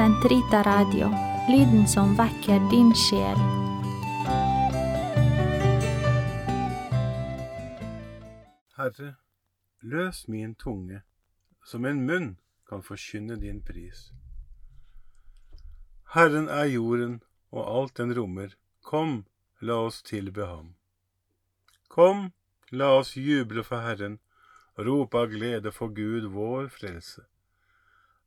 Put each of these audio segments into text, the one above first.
Sentrita Radio, lyden som vekker din sjel. Herre, løs min tunge, som en munn kan forkynne din pris. Herren er jorden og alt den rommer, kom, la oss tilbe ham. Kom, la oss juble for Herren, rope av glede for Gud vår frelse.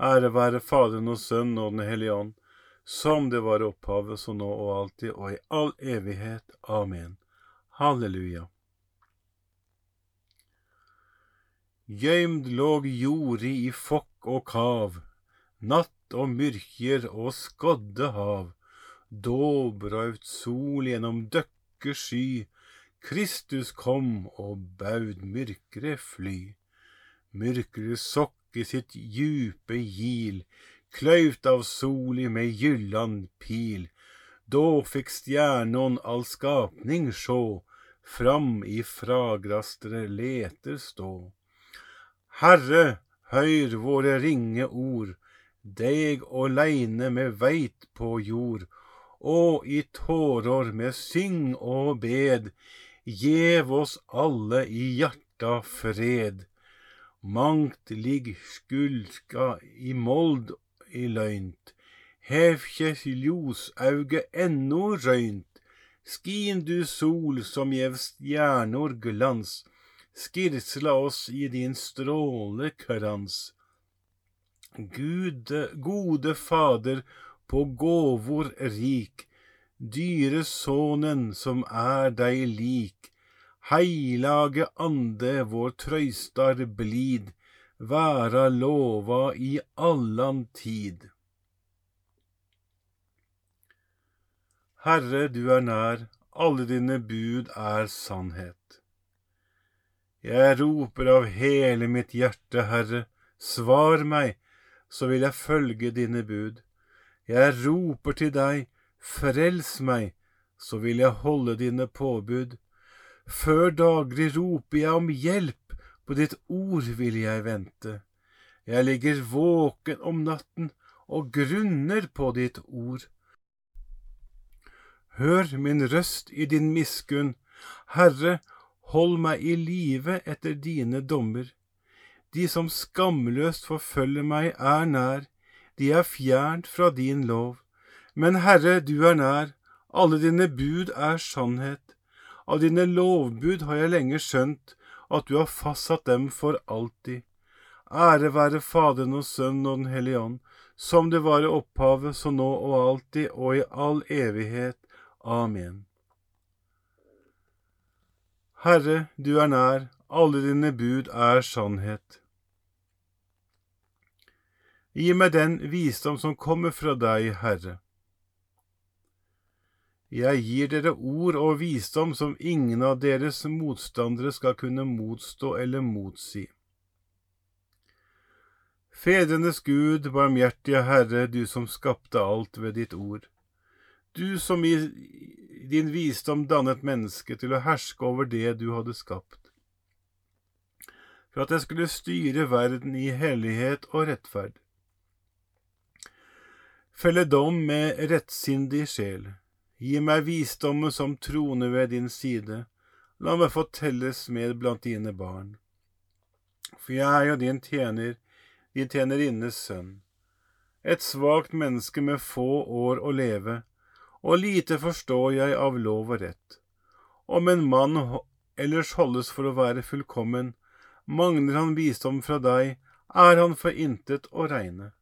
Ære være Faderen og Sønnen og Den hellige ånd, som det var opphavet, så nå og alltid og i all evighet. Amen. Halleluja. Gøymd låg jordi i fokk og kav, natt og myrkjer og skodde hav. då braut sol gjennom døkke sky, Kristus kom og baud myrkre fly. Myrkre sokk i sitt djupe gil, kløyvt av soli med gyllan pil. Da fikk stjernon all skapning sjå, fram i fragrastre leter stå. Herre, høyr våre ringe ord, deg åleine me veit på jord, og i tårer med syng og bed, gjev oss alle i hjarta fred. Mangt ligg skulka i mold i løynt, hevkje ljosauge ennå røynt, skin du sol som gjev stjernor glans, skirsla oss i din strålekrans. Gude, gode Fader, på gåvor rik, dyre Sønnen som er deg lik, heilage Ande vår trøystar blid, væra lova i allan tid. Herre, du er nær, alle dine bud er sannhet. Jeg roper av hele mitt hjerte, Herre, svar meg, så vil jeg følge dine bud. Jeg roper til deg, frels meg, så vil jeg holde dine påbud. Før daglig roper jeg om hjelp, på ditt ord vil jeg vente. Jeg ligger våken om natten og grunner på ditt ord. Hør min røst i din miskunn, Herre, hold meg i live etter dine dommer. De som skamløst forfølger meg, er nær, de er fjernt fra din lov. Men Herre, du er nær, alle dine bud er sannhet. Av dine lovbud har jeg lenge skjønt at du har fastsatt dem for alltid. Ære være Faderen og Sønnen og Den hellige ånd, som det var i opphavet, så nå og alltid og i all evighet. Amen. Herre, du er nær, alle dine bud er sannhet. Gi meg den visdom som kommer fra deg, Herre. Jeg gir dere ord og visdom som ingen av deres motstandere skal kunne motstå eller motsi. Fedrenes Gud, barmhjertige Herre, du som skapte alt ved ditt ord. du som i din visdom dannet mennesket til å herske over det du hadde skapt, for at jeg skulle styre verden i hellighet og rettferd. Felle dom med rettsindig sjel, gi meg visdommen som troner ved din side, la meg få telles med blant dine barn. For jeg er jo din tjener, din tjenerinnes sønn, et svakt menneske med få år å leve, og lite forstår jeg av lov og rett. Om en mann ellers holdes for å være fullkommen, mangler han visdom fra deg, er han for intet å regne.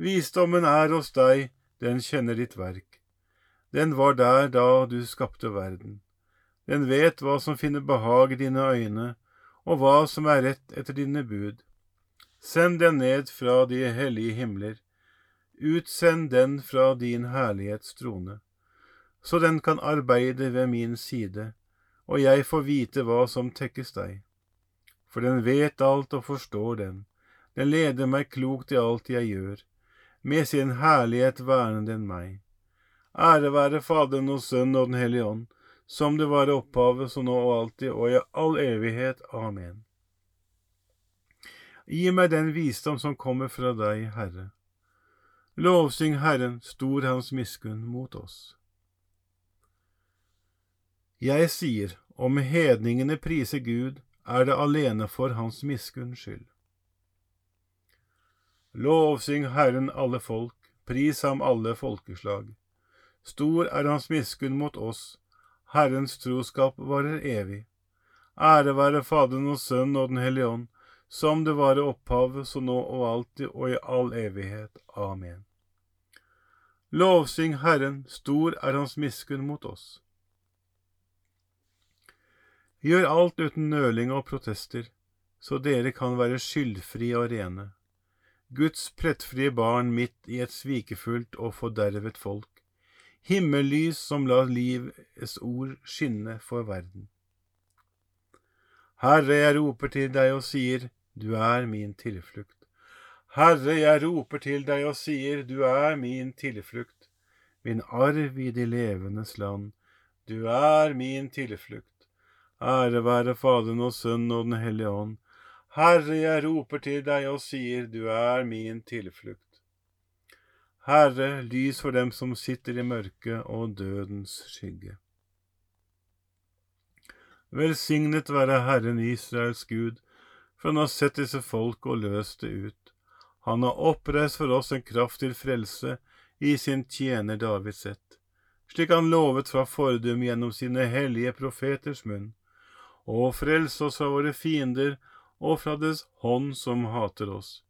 Visdommen er hos deg, den kjenner ditt verk. Den var der da du skapte verden. Den vet hva som finner behag i dine øyne, og hva som er rett etter dine bud. Send den ned fra de hellige himler, utsend den fra din herlighets trone, så den kan arbeide ved min side, og jeg får vite hva som tekkes deg. For den vet alt og forstår den, den leder meg klokt i alt jeg gjør, med sin herlighet verner den meg. Ære være Faderen og Sønnen og Den hellige ånd, som det var i opphavet, så nå og alltid, og i all evighet. Amen. Gi meg den visdom som kommer fra deg, Herre Lovsyng Herren, stor hans miskunn mot oss. Jeg sier, om hedningene priser Gud, er det alene for hans miskunns skyld. Lovsyng Herren alle folk, pris ham alle folkeslag. Stor er hans miskunn mot oss, Herrens troskap varer evig. Ære være Faderen og Sønnen og Den hellige ånd, som det var i opphavet, så nå og alltid og i all evighet. Amen. Lovsyng Herren, stor er hans miskunn mot oss. Gjør alt uten nøling og protester, så dere kan være skyldfrie og rene. Guds plettfrie barn midt i et svikefullt og fordervet folk. Himmellys som lar livets ord skinne for verden. Herre, jeg roper til deg og sier, du er min tilflukt. Herre, jeg roper til deg og sier, du er min tilflukt, min arv i de levendes land, du er min tilflukt. Ære være Faderen og Sønnen og Den hellige ånd. Herre, jeg roper til deg og sier, du er min tilflukt. Herre, lys for dem som sitter i mørket og dødens skygge. Velsignet være Herren Israels Gud, for han har sett disse folk og løst det ut. Han har oppreist for oss en kraft til frelse i sin tjener Davids ett, slik han lovet fra fordum gjennom sine hellige profeters munn, og frelse oss fra våre fiender og fra dess hånd som hater oss.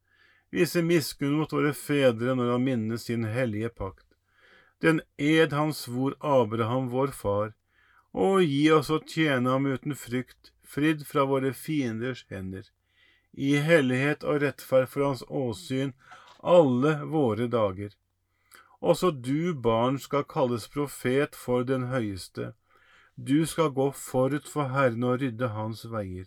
Vise miskunn mot våre fedre når han minnes sin hellige pakt, den ed han svor Abraham vår far, og gi oss å tjene ham uten frykt, fridd fra våre fienders hender i hellighet og rettferd for hans åsyn alle våre dager. Også du, barn, skal kalles profet for den høyeste. Du skal gå forut for Herren og rydde hans veier.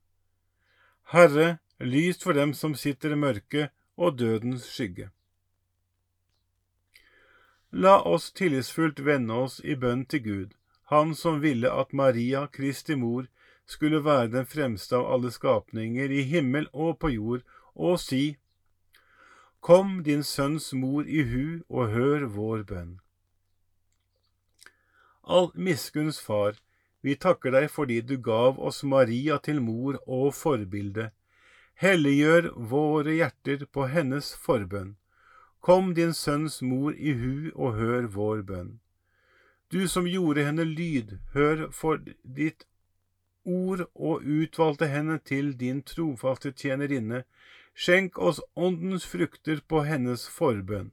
Herre, lys for dem som sitter i mørket og dødens skygge. La oss tillitsfullt vende oss i bønn til Gud han som ville at Maria, Kristi mor, skulle være den fremste av alle skapninger i himmel og på jord, og si, Kom din sønns mor i hu og hør vår bønn. All miskunns far, vi takker deg fordi du gav oss Maria til mor og forbilde. Helliggjør våre hjerter på hennes forbønn. Kom din sønns mor i hu og hør vår bønn. Du som gjorde henne lyd, hør for ditt ord og utvalgte henne til din trofaste tjenerinne, skjenk oss åndens frukter på hennes forbønn.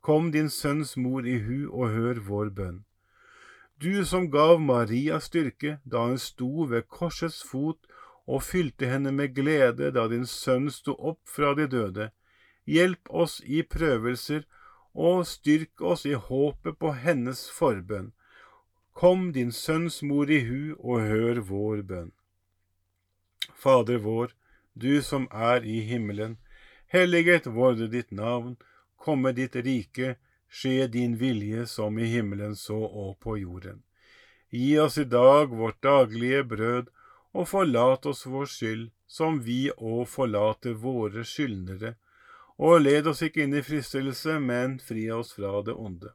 kom din sønns mor i hu og hør vår bønn. Du som gav Maria styrke da hun sto ved korsets fot og fylte henne med glede da din sønn sto opp fra de døde, hjelp oss i prøvelser og styrk oss i håpet på hennes forbønn. Kom din sønns mor i hu og hør vår bønn. Fader vår, du som er i himmelen. Helliget vorde ditt navn, komme ditt rike, skje din vilje som i himmelen så og på jorden. Gi oss i dag vårt daglige brød, og forlat oss vår skyld, som vi òg forlater våre skyldnere, og led oss ikke inn i fristelse, men fri oss fra det onde.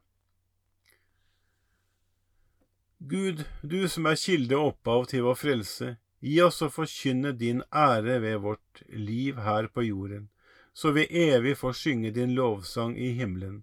Gud, du som er kilde og opphav til vår frelse, Gi oss å forkynne din ære ved vårt liv her på jorden, så vi evig får synge din lovsang i himmelen.